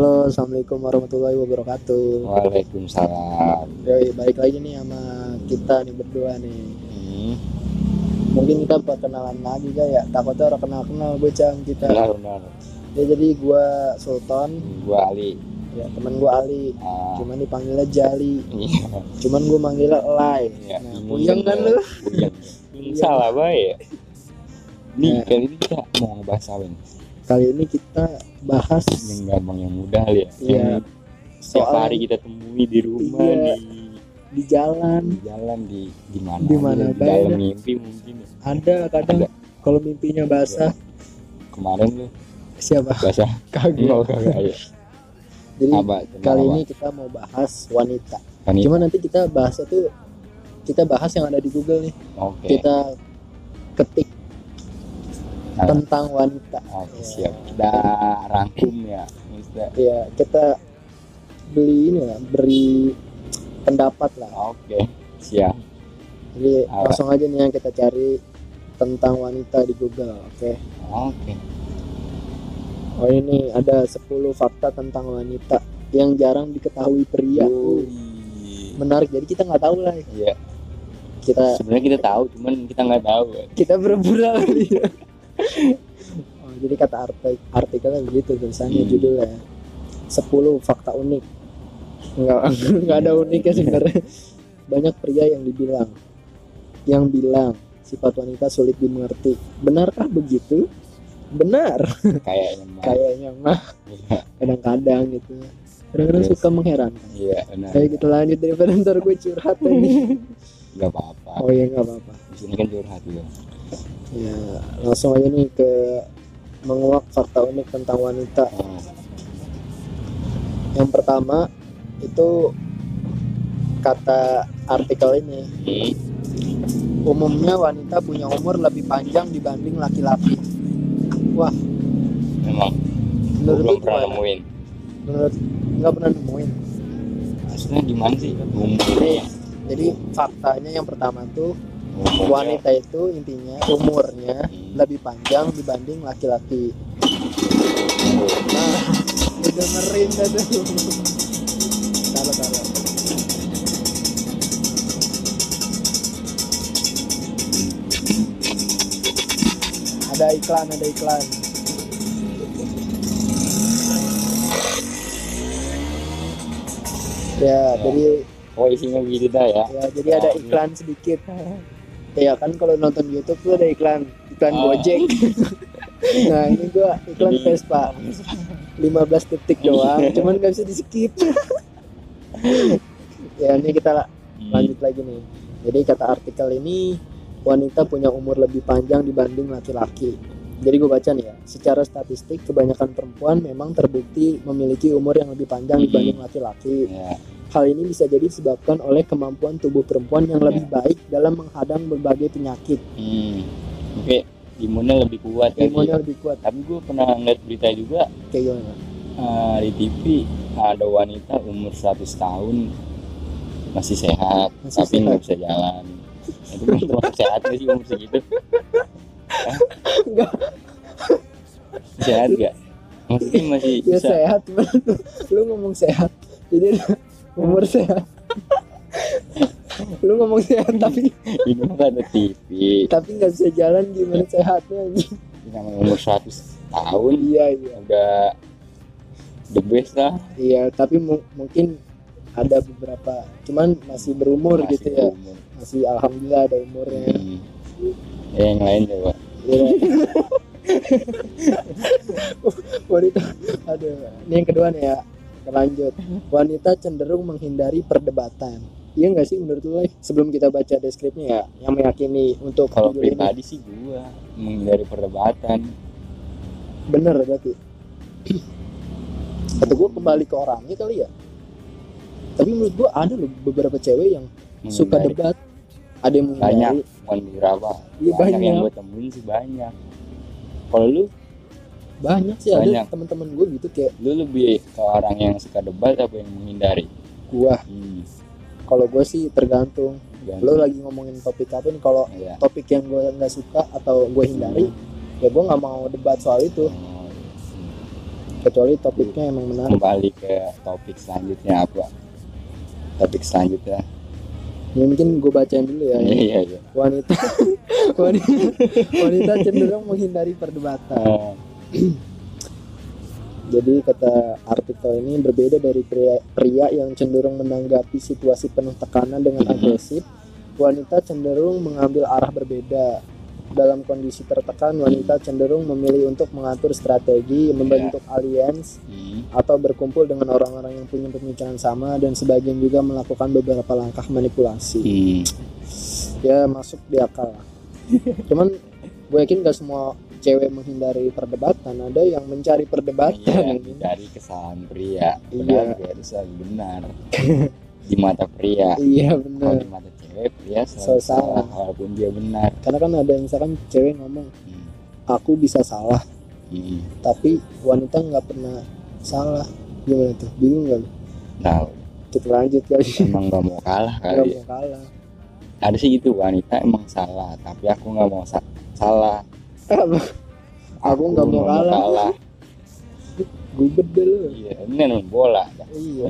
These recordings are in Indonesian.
Halo, assalamualaikum warahmatullahi wabarakatuh. Waalaikumsalam. Yoi, balik lagi nih sama kita nih berdua nih. Hmm, Mungkin kita perkenalan lagi kan ya. Takutnya orang kenal-kenal bocah kita. benar benar. Ya jadi gua Sultan, Gua Ali. ya teman gua Ali. Ah, Cuman dipanggilnya Jali. iya. Cuman gua manggilnya Elai. Iya. Nah, puyeng kan lu? Puyeng. Salah baik ya. Nih kali ini kita mau ngebahas apa nih? Kali ini kita bahas Yang gampang yang mudah ya. Iya. Setiap Soal- hari kita temui di rumah Iya. di di jalan. di jalan di di mana Di mana di dalam mimpi mungkin ya. Ada kadang Ada. kalau mimpinya basah kemarin lu siapa? basah Kagak. kagak ya Jadi apa kali apa? ini kita mau bahas wanita. Wanita. Cuma nanti kita bahasnya tuh kita bahas yang ada di Google nih. oke Kita ketik. Tentang wanita. oke siap udah rangkum ya Mister. Ya, kita beli ini lah, beri pendapat lah. oke siap Jadi Alright. langsung aja nih yang kita cari tentang wanita di Google, oke. oke Oh ini ada 10 fakta tentang wanita yang jarang diketahui pria. Yoi. Menarik. Jadi kita nggak tahu lah. Iya, Kita sebenarnya kita tahu, cuman kita nggak tahu. ya. kita ya. oh, jadi kata artik artikelnya begitu tulisannya Hmm. judulnya. 10 fakta unik. Nggak nggak ada uniknya sebenarnya. Banyak pria yang dibilang yang bilang sifat wanita sulit dimengerti. Benarkah begitu? Benar. Kayaknya mah. kayaknya mah. Iya, kadang-kadang gitu. Kadang-kadang suka mengherankan. Iya, benar. Ayo kita lanjut daripada ntar gue curhat ini Nggak apa-apa. oh ya nggak apa-apa. Di sini kan curhat juga. Ya langsung aja nih ke menguak fakta unik tentang wanita yang pertama itu kata artikel ini umumnya wanita punya umur lebih panjang dibanding laki-laki wah Memang. Menurut lu belum pernah nemuin. menurut nggak pernah nemuin Aslinya gimana sih? Umurnya. jadi faktanya yang pertama tuh Umurnya. wanita itu intinya umurnya Hmm. lebih panjang dibanding laki-laki nah udah ngeri dah tuh salah salah ada iklan ada iklan ya jadi Oh isinya gitu dah ya. ya jadi ada Oh, iklan sedikit ya kan kalau nonton YouTube tuh ada iklan iklan Oh. Gojek nah ini gua iklan Vespa 15 detik doang cuman nggak bisa di skip ya ini kita Hmm. lanjut lagi nih jadi kata artikel ini wanita punya umur lebih panjang dibanding laki-laki jadi gue baca nih ya secara statistik kebanyakan perempuan memang terbukti memiliki umur yang lebih panjang Mhm. dibanding laki-laki Ya. Hal ini bisa jadi disebabkan oleh kemampuan tubuh perempuan yang lebih baik dalam menghadang berbagai penyakit. Hmm. Oke, imunnya lebih kuat Imunnya ya. lebih kuat. Tapi gue pernah ngeliat berita juga Kayak gimana? eh, di TV ada wanita umur 100 tahun masih sehat Masih tapi nggak bisa jalan itu termasuk sehat sih umur segitu? Enggak. sehat gak maksudnya masih Ya bisa sehat, lu ngomong sehat. Jadi umur sehat. lu ngomong sehat tapi ini kan ada TV tapi nggak bisa jalan gimana sehatnya anjing? namanya umur 100 tahun Iya iya udah the best lah iya tapi mu- mungkin ada beberapa cuman masih berumur Masih gitu ya umur. masih alhamdulillah ada umurnya Hmm. Ya, yang lain coba Iya. wanita ada ini yang kedua nih ya lanjut. Wanita cenderung menghindari perdebatan. Iya nggak sih menurut Lai? sebelum kita baca deskripsinya ya yang meyakini untuk kalau ini. pribadi sih gua menghindari perdebatan. Bener berarti. Atau gue kembali ke orangnya kali ya? Tapi menurut gue ada loh beberapa cewek yang suka Menghindari. debat. Ada yang banyak menghindari bukan beberapa Iya, banyak yang banyak. gue temuin sih banyak. Kalau lu banyak sih ada Banyak. teman-teman gue gitu kayak lu lebih ke orang yang suka debat apa yang menghindari? Gua. Hmm. kalau gue sih tergantung. Ganti. lo lagi ngomongin topik apa nih kalau Iya. topik yang gue nggak suka atau gue hindari ya gue nggak mau debat soal itu. Oh, kecuali topiknya emang menarik. Kembali ke topik selanjutnya apa? Topik selanjutnya. Ya, mungkin gue bacain dulu ya. Iya iya iya. Wanita wanita wanita cenderung menghindari perdebatan. Eh, jadi kata artikel ini berbeda dari pria, pria yang cenderung menanggapi situasi penuh tekanan dengan Mhm. agresif wanita cenderung mengambil arah berbeda. Dalam kondisi tertekan wanita cenderung memilih untuk mengatur strategi membentuk alians hmm, atau berkumpul dengan orang-orang yang punya pemikiran sama dan sebagian juga melakukan beberapa langkah manipulasi. Hmm. ya masuk di akal cuman gue yakin gak semua cewek menghindari perdebatan ada yang mencari Iya, perdebatan dari kesalahan pria. Iya. benar itu selalu benar. Di mata pria. Iya kalau benar. di mata cewek pria selalu Selalu salah. salah walaupun dia benar. Karena kan ada yang misalkan cewek ngomong hmm. aku bisa salah. Hmm. tapi wanita nggak pernah salah. Gimana tuh? Bingung gak nah kita lanjut kali. Emang nggak mau kalah nggak kali ya. mau kalah. Ada sih gitu wanita emang salah tapi aku nggak mau sa- salah Aku nggak mau kalah. gue bedel iya ini main bola. Iya.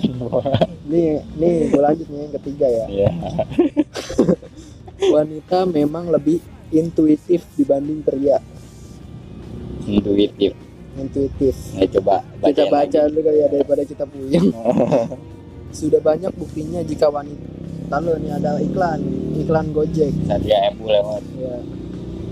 Nih nih gue lanjut nih yang ketiga ya. Iya. wanita memang lebih intuitif dibanding pria. Intuitif. Intuitif. Ya coba kita bacain baca lagi. dulu kali ya daripada kita puyeng. Sudah banyak buktinya jika wanita lalu ini ada iklan. Iklan Gojek. Satria Ebu lewat. Ya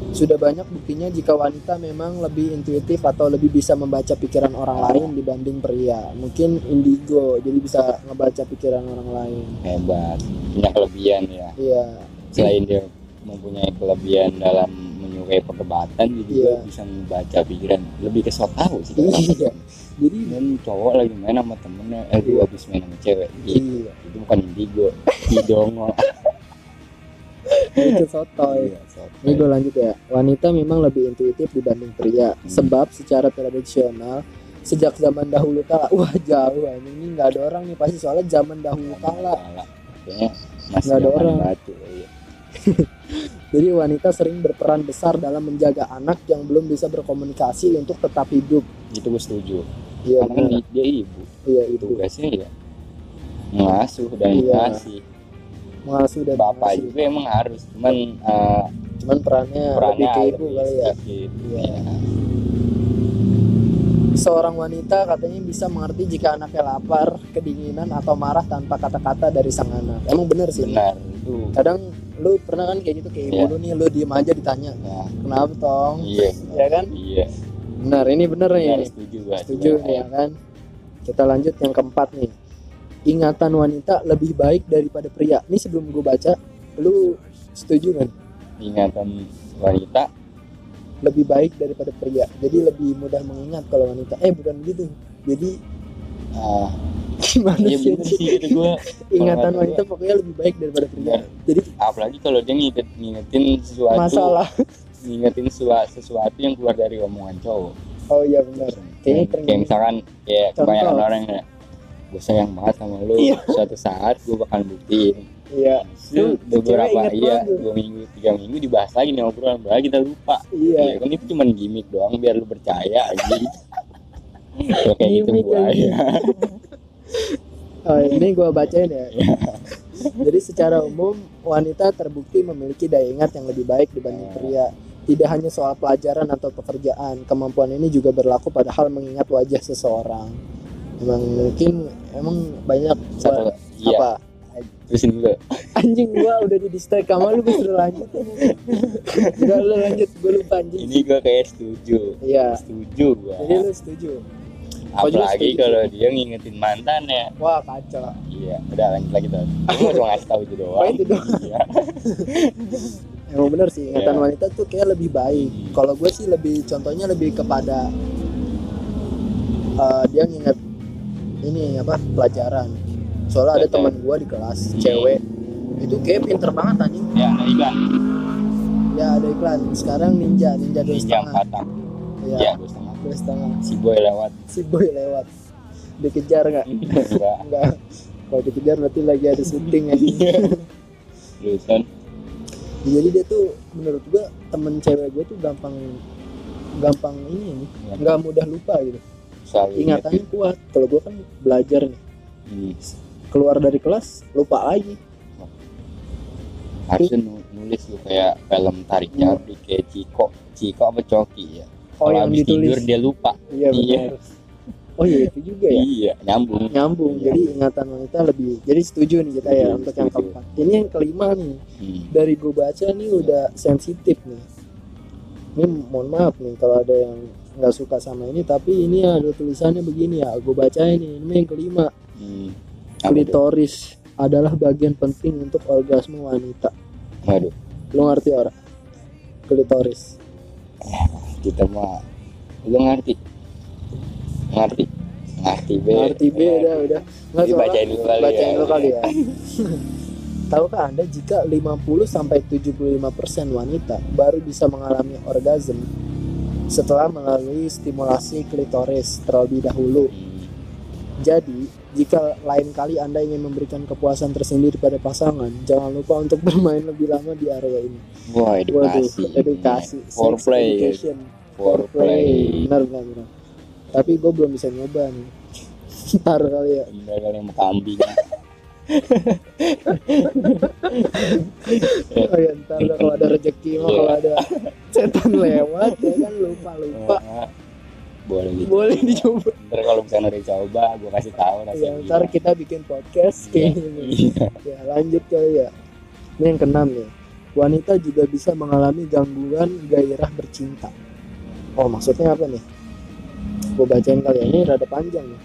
sudah banyak buktinya jika wanita memang lebih intuitif atau lebih bisa membaca pikiran orang lain dibanding pria. Mungkin indigo jadi bisa ngebaca pikiran orang lain. Hebat. Punya kelebihan ya. Iya. Selain dia mempunyai kelebihan dalam menyukai perdebatan dia juga Iya. bisa membaca pikiran lebih ke so tau sih. Iya. jadi dan cowok lagi main sama temennya. Eh lu habis main sama cewek. Ih, iya. Itu bukan indigo hidongo itu sotoy Iya, sotoy. Ini gue lanjut ya. Wanita memang lebih intuitif dibanding pria. Hmm. Sebab secara tradisional sejak zaman dahulu kala, wah jauh ini ini nggak ada orang nih pasti soalnya zaman dahulu kala. Masih Nggak ada orang. batu iya. Jadi wanita sering berperan besar dalam menjaga anak yang belum bisa berkomunikasi untuk tetap hidup. itu gue setuju Iya karena kan dia ibu Iya itu. tugasnya ya mengasuh dan Iya. kasih Mengasuh dan bapak mengasuh. juga emang harus cuman eh, Cuman perannya, perannya lebih ke ibu kali ya. Iya. ya. Seorang wanita katanya bisa mengerti jika anaknya lapar, kedinginan atau marah tanpa kata-kata dari sang anak. Emang bener sih. benar itu Kadang lu pernah kan kayak gitu kayak ibu Iya. lu nih lu diem aja ditanya ya kenapa tong iya ya kan iya benar ini bener benar nih setuju gua setuju nih ya kan kita lanjut yang keempat nih ingatan wanita lebih baik daripada pria. Ini sebelum gue baca lu setuju kan ingatan wanita? Lebih baik daripada pria. Jadi lebih mudah mengingat kalau wanita. Eh bukan gitu. Jadi ah. gimana iya sih? sih itu gua ingatan wanita pokoknya lebih baik daripada pria. Iya. jadi apalagi kalau dia nginget ngingetin sesuatu. Masalah. Ngingetin sua- sesuatu yang keluar dari omongan cowok. Oh iya benar kayaknya kayak, misalkan ya kebanyakan orang ya gue sayang banget sama lu. Iya. suatu saat gue bakal buktiin. Iya. Itu beberapa iya dua minggu tiga minggu dibahas lagi nih obrolan bahwa kita lupa. Iya. Ya kan itu cuma gimmick doang biar lu percaya aja. Ya kayak gitu buaya aja. Oh, ini gua bacain ya. Jadi secara umum wanita terbukti memiliki daya ingat yang lebih baik dibanding pria. Tidak hanya soal pelajaran atau pekerjaan, kemampuan ini juga berlaku pada hal mengingat wajah seseorang. Emang mungkin emang banyak satu iya. apa? Terusin dulu. Anjing gua udah di distract kamu lu bisa lanjut. Udah lu lanjut gua lupa anjing. Ini gue kayak setuju. Iya. Setuju gue jadi lu setuju? Gua juga apalagi kalau dia ngingetin mantan ya. Wah kacau. Iya udah lanjut lagi tuh gue cuma ngasih tahu itu Oh, doang itu doang. iya. Emang bener sih ingatan Iya. wanita tuh kayak lebih baik. Kalau gue sih lebih contohnya lebih kepada eh, dia nginget ini apa pelajaran. Soalnya ada teman gue di kelas cewek itu kayak pinter banget anjing. ya ada iklan Ya ada iklan sekarang ninja ninja dua setengah. Ya ya dua setengah dua setengah. si boy lewat Si boy lewat dikejar nggak? Enggak. Kalau dikejar berarti lagi ada syuting ya. terusan Jadi dia tuh menurut gue temen cewek gue tuh gampang gampang ini nih Ya. nggak mudah lupa gitu selalu ingatannya kuat. Kalau gue kan belajar nih. Hmm, keluar dari kelas lupa lagi. Harusnya nu- nulis lu kayak film tarik Iya. jari kayak Ciko. Ciko apa Coki ya? Oh kalau habis ditulis. tidur dia lupa. Iya Iya. oh iya itu juga ya? Iya nyambung. Nyambung. Iya. jadi ingatan wanita lebih jadi setuju nih kita ya Setuju, untuk yang keempat. Ini yang kelima nih. Hmm. dari gue baca nih udah sensitif nih. Ini mohon maaf nih kalau ada yang nggak suka sama ini tapi ini ada tulisannya begini ya gue baca ini ini yang kelima. Hmm. Klitoris adalah bagian penting untuk orgasme wanita. Waduh. Lo ngerti orang? Klitoris. Kita mah lu ngerti? Ngerti? Ngerti be. Ngerti B udah udah. Nggak Jadi soalnya- bacain dulu kali bacain ya. kali ya. Tahukah Anda jika 50 sampai 75% wanita baru bisa mengalami orgasme setelah melalui stimulasi klitoris terlebih dahulu. Jadi, jika lain kali Anda ingin memberikan kepuasan tersendiri pada pasangan, jangan lupa untuk bermain lebih lama di area ini. wah Waduh, edukasi edukasi, sex foreplay foreplay benar benar benar. Tapi gue belum bisa nyoba nih. Ntar kali ya. bener kali yang kambing Oh ya ntar kalau ada rezeki mah Iya. kalau ada setan lewat ya kan lupa lupa. Boleh gitu boleh dicoba ntar kalau misalnya udah coba gue kasih tahu ya rasanya ntar kita bikin podcast kayak gini. Iya. Ya lanjut kali ya. Ini yang keenam nih wanita juga bisa mengalami gangguan gairah bercinta. Oh maksudnya apa nih? Gue bacain kali ya. Ini rada panjang nih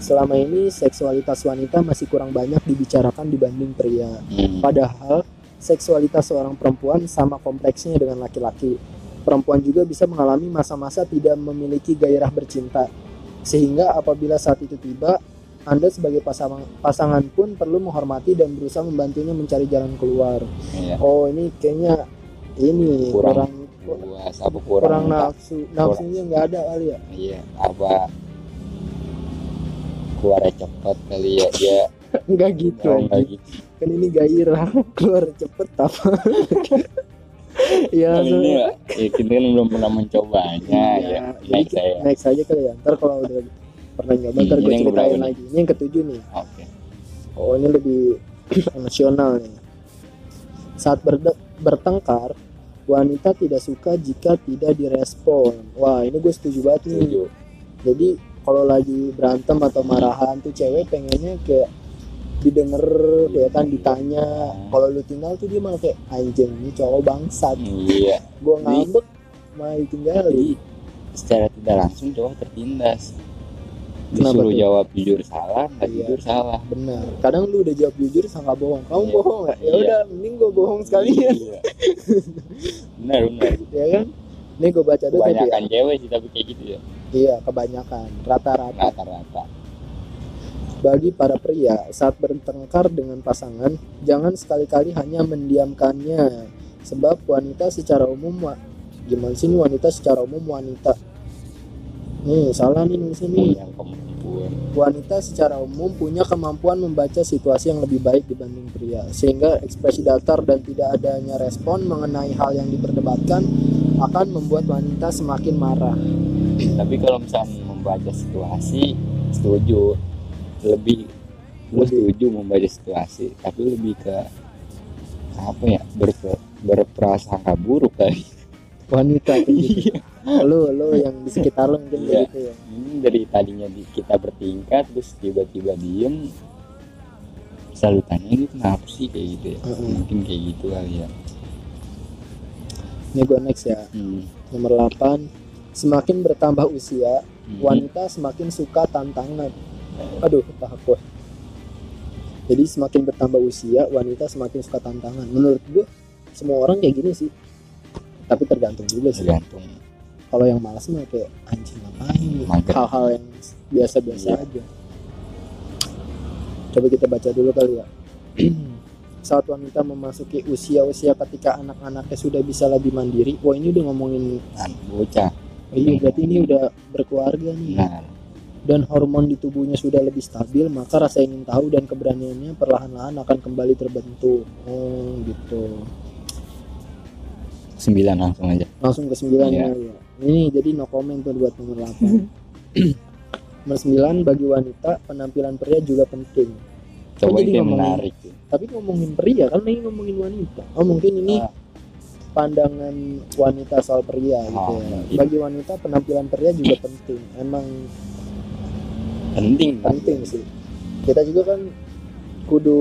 selama ini seksualitas wanita masih kurang banyak dibicarakan dibanding pria Hmm. Padahal seksualitas seorang perempuan sama kompleksnya dengan laki-laki. Perempuan juga bisa mengalami masa-masa tidak memiliki gairah bercinta. Sehingga apabila saat itu tiba, Anda sebagai pasangan, pasangan pun perlu menghormati dan berusaha membantunya mencari jalan keluar. Iya. Oh, ini kayaknya ini Kurang kurang puas apa kurang, kurang, nafsu. Nafsunya nggak ada kali ya. iya apa keluarnya cepet kali ya dia. Enggak gitu. oh, enggak gitu. Kan ini gairah keluar cepet apa? ya, kan ini so- ya, ya, kita kan belum pernah mencobanya ya. jadi next saya. next aja kali ya. Ntar kalau udah pernah nyoba Hmm, ntar ini gue ceritain nih? lagi. Ini yang ketujuh nih. Oke. Oh ini lebih emosional nih. Saat berde- bertengkar wanita tidak suka jika tidak direspon. Wah ini gue setuju banget nih. Setuju. Jadi kalau lagi berantem atau marahan tuh cewek pengennya kayak didengar kayak kan ditanya. Kalau lu tinggal tuh dia malah kayak anjing ini cowok bangsat. Iya. Gua ngambek malah ditinggalin. secara tidak langsung cowok tertindas. Kenapa disuruh tuh? jawab jujur salah nggak Iya. jujur salah. Benar. Kadang lu udah jawab jujur sangka bohong. Kamu Iya. bohong nggak? Ya Iya. udah mending gue bohong sekalian. Iya. benar benar. Ya kan? Ini gue baca dulu tadi ya kebanyakan cewek sih tapi kayak gitu ya iya kebanyakan rata-rata. Rata-rata. Bagi para pria saat bertengkar dengan pasangan jangan sekali-kali hanya mendiamkannya. Sebab wanita secara umum gimana sih ini wanita secara umum wanita nih salah nih nulisnya nih yang kemampuan. Wanita secara umum punya kemampuan membaca situasi yang lebih baik dibanding pria sehingga ekspresi datar dan tidak adanya respon mengenai hal yang diperdebatkan akan membuat wanita semakin marah. Tapi kalau misalnya membaca situasi setuju. Lebih Lebih. setuju membaca situasi tapi lebih ke apa ya berpe, berprasangka buruk kali. Wanita gitu lu lu yang di sekitar lu mungkin Iya. gitu ya. Ini dari tadinya di, kita bertingkat terus tiba-tiba diem. Selalu tanya ini kenapa sih? Kayak gitu ya. Mungkin kayak gitu kali ya. Ini gue next ya. Hmm. nomor 8 semakin bertambah usia Hmm. wanita semakin suka tantangan. Aduh takut jadi semakin bertambah usia wanita semakin suka tantangan. Menurut gue semua orang kayak gini sih. Tapi tergantung juga sih. Tergantung kalau yang malas mah kayak anjing ngapain Mager. hal-hal yang biasa-biasa Iya. aja coba kita baca dulu kali ya saat wanita memasuki usia-usia ketika anak-anaknya sudah bisa lebih mandiri wah ini udah ngomongin Nah, bocah oh iya berarti ini udah berkeluarga nih nah dan hormon di tubuhnya sudah lebih stabil maka rasa ingin tahu dan keberaniannya perlahan-lahan akan kembali terbentuk oh gitu sembilan langsung aja langsung ke sembilan Iya. ya. Ini jadi no comment tuh buat nomor 8. Nomor 9 bagi wanita penampilan pria juga penting. coba jadi itu yang ngomongin- menarik. Tapi ngomongin pria kan lagi ngomongin wanita. Oh mungkin ini Ah, pandangan wanita soal pria gitu Oh, ya. gitu. Bagi wanita penampilan pria juga penting. Emang penting kan penting sih. Kita juga kan kudu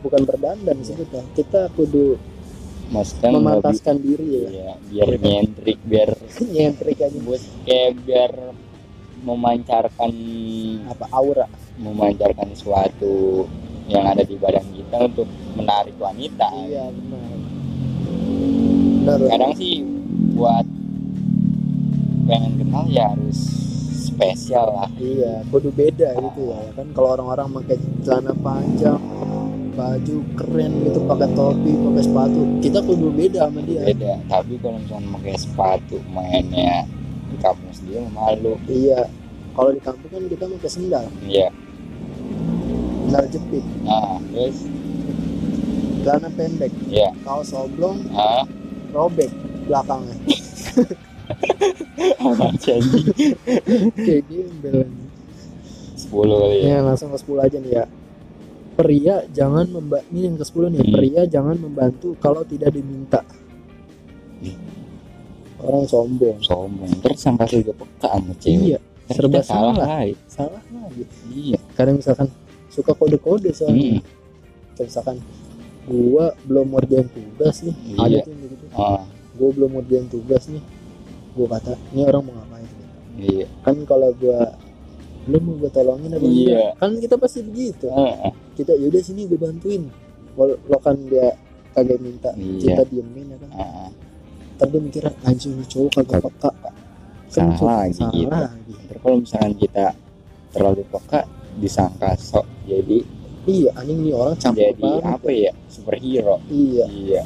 bukan berdandan sih kita. Kita kudu maksudnya memantaskan diri ya. ya, biar nyentrik biar Nyentrik aja buat kayak biar memancarkan apa aura. memancarkan sesuatu yang ada di badan kita untuk menarik wanita Iya benar. Benar. kadang sih buat pengen kenal ya harus spesial lah Iya, kudu beda gitu ya. Kan kalau orang-orang pakai celana panjang, baju keren gitu, pakai topi, pakai sepatu, kita kudu beda sama dia. beda tapi kalau misalnya pakai sepatu mainnya di kampung sendiri malu Iya. Kalau di kampung kan kita pakai sendal, iya sendal jepit, nah terus celana pendek, iya kaos oblong, ah robek belakangnya. sih anjing? Kayak gembel. sepuluh kali ya Ya, langsung ke 10 aja nih ya. Pria jangan memba ini yang ke 10 nih. Hmm. Pria jangan membantu kalau tidak diminta. Hmm. Orang sombong. sombong terus sampai juga peka sama cewek Iya, serba Ternyata salah salah. lagi salah lagi. iya Kadang misalkan suka kode-kode soalnya. Hmm. Kayak misalkan gua belum ngerjain tugas nih. Ada Iya. tuh yang gitu. ah Gua belum ngerjain tugas nih. Gua kata, ini orang mau ngapain? iya Kan kalau gua lu mau gue tolongin apa Iya. enggak? Kan kita pasti begitu. Ah. Kita yaudah sini gue bantuin. Kalau lo kan dia kagak minta, Iya. kita diemin ya kan. Ntar dia mikir anjing cowok kagak peka. Kan Salah lagi salah gitu. lagi. Ntar kalau misalkan kita terlalu peka disangka sok jadi Iya, anjing nih orang campur jadi banget. apa ya superhero Iya, iya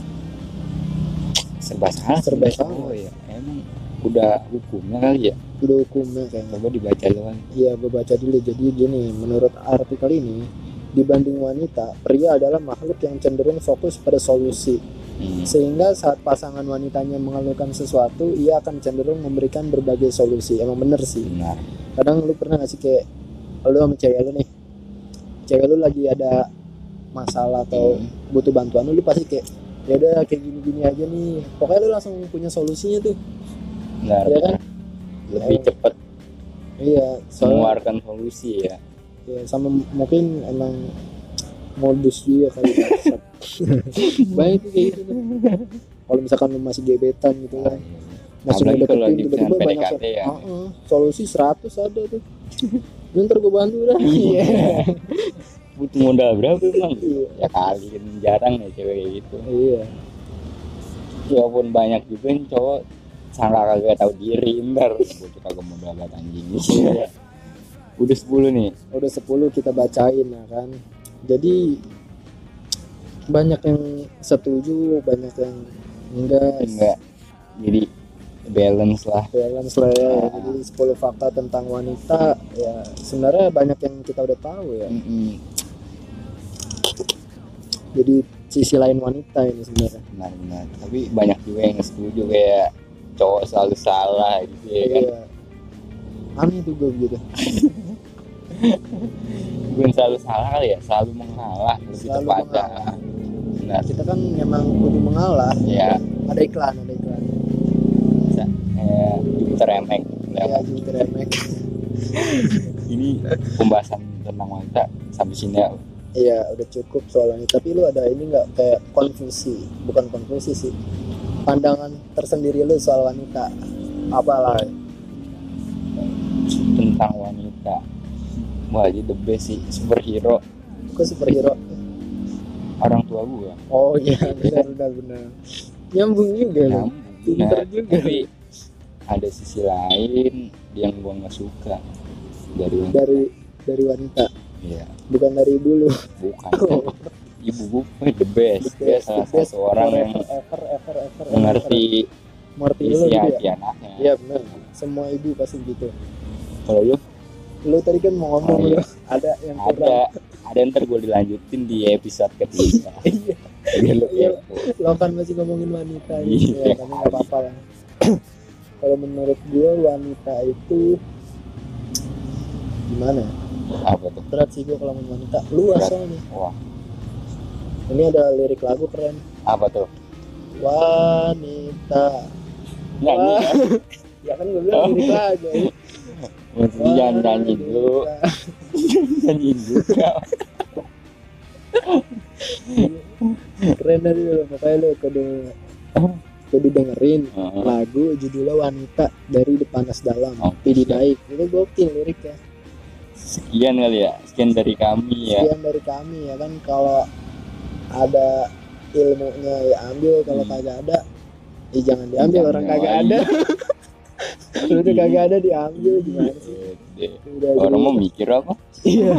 serba salah Serba salah. Oh, ya. emang udah hukumnya kali ya hukumnya kayaknya. coba dibaca doang Iya, gue baca dulu. Jadi gini, menurut artikel ini, dibanding wanita, pria adalah makhluk yang cenderung fokus pada solusi. hmm. Sehingga saat pasangan wanitanya mengeluhkan sesuatu, ia akan cenderung memberikan berbagai solusi. Emang bener sih. benar Kadang lu pernah gak sih kayak lu sama cewek lu nih, cewek lu lagi ada masalah atau Hmm. butuh bantuan lu, lu pasti kayak ya udah kayak gini-gini aja nih. Pokoknya lu langsung punya solusinya tuh. benar, Iya kan? Lebih Ya. cepat Iya, soalnya mengeluarkan solusi ya ya sama mungkin emang modus juga kali bangsat. banyak kayak gitu kalau misalkan lu masih gebetan gitu kan masih Apalagi mau deketin tiba-tiba banyak PDKT ya. Ah, ah, solusi 100 ada tuh ntar gue bantu dah Iya. butuh modal berapa emang Iya. ya kali jarang ya cewek kayak gitu iya walaupun banyak juga yang cowok sangka kagak tahu diri ntar butuh kagak modal banget anjing. Iya. udah 10 nih. Udah 10 kita bacain ya kan? Jadi banyak yang setuju banyak yang enggak. Enggak. Jadi balance lah. Balance lah ya. Jadi 10 fakta tentang wanita ya sebenarnya banyak yang kita udah tahu ya. Jadi sisi lain wanita ini sebenarnya. Benar-benar. Tapi banyak juga yang setuju kayak cowok selalu salah gitu ya kan. Iya. aneh tuh gue gitu bukan selalu salah kali ya selalu mengalah lebih Selalu tepatnya. mengalah. benar. Kita kan memang kudu mengalah. Ya ada iklan ada iklan. Bisa eh, Jupiter Emek ya. Jupiter Emek ini pembahasan tentang wanita sampai sini ya iya udah cukup soal wanita tapi lu ada ini nggak kayak konklusi bukan konklusi sih pandangan tersendiri lu soal wanita? Apalah tentang wanita. Wah ini the best sih superhero. Gue superhero? Orang tua gua. Oh iya benar benar benar. Nyambung juga nyambung. Pinter Nah, juga. tapi ada sisi lain yang gua nggak suka dari wanita. Dari dari wanita? Ya bukan dari dulu bukan ibu gua the best. Dia salah satu orang yang ever ever ever mengerti mengerti dulu isi gitu ya? anaknya iya benar semua ibu pasti gitu. Kalau lu? Lu tadi kan mau ngomong Oh, iya. ada yang kurang. Ada ada ntar gue dilanjutin di episode ketiga. Iya. Lu Iya. lo kan masih ngomongin wanita Iya. ya tapi nggak apa-apa lah. Kalau menurut gue wanita itu gimana ya? apa tuh? Berat sih gue kalau ngomong wanita. Luas soalnya. Wah ini ada lirik lagu keren. Apa tuh? Wanita. Nyanyi Wah. ya ya kan gue bilang Oh. lirik lagu. Ya. Mesti jangan nyanyi dulu. Nyanyi juga. Keren tadi lo pokoknya lo kudu kudu dengerin Heeh. lagu judulnya wanita dari Depanas Dalam Oh, Pidi. Baik. Itu gokil liriknya. Sekian kali ya? Sekian dari kami ya? Sekian dari kami ya kan? Kalau ada ilmunya ya ambil kalau Hmm. kagak ada ya jangan diambil Jangan orang kagak ada. Lu tuh kagak ada diambil gimana sih? Gede. udah orang mau mikir apa? Iya.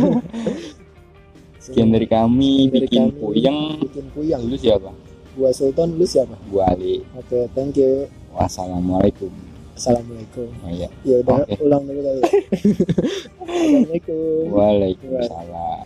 Sekian dari kami Dari bikin kami. puyeng. bikin puyang lu siapa? Gua Sultan lu siapa? Gua Ali. Oke thank you. Wassalamualaikum. Assalamualaikum. Oh iya. Ya udah Oke. ulang dulu kali ya. Assalamualaikum. Waalaikumsalam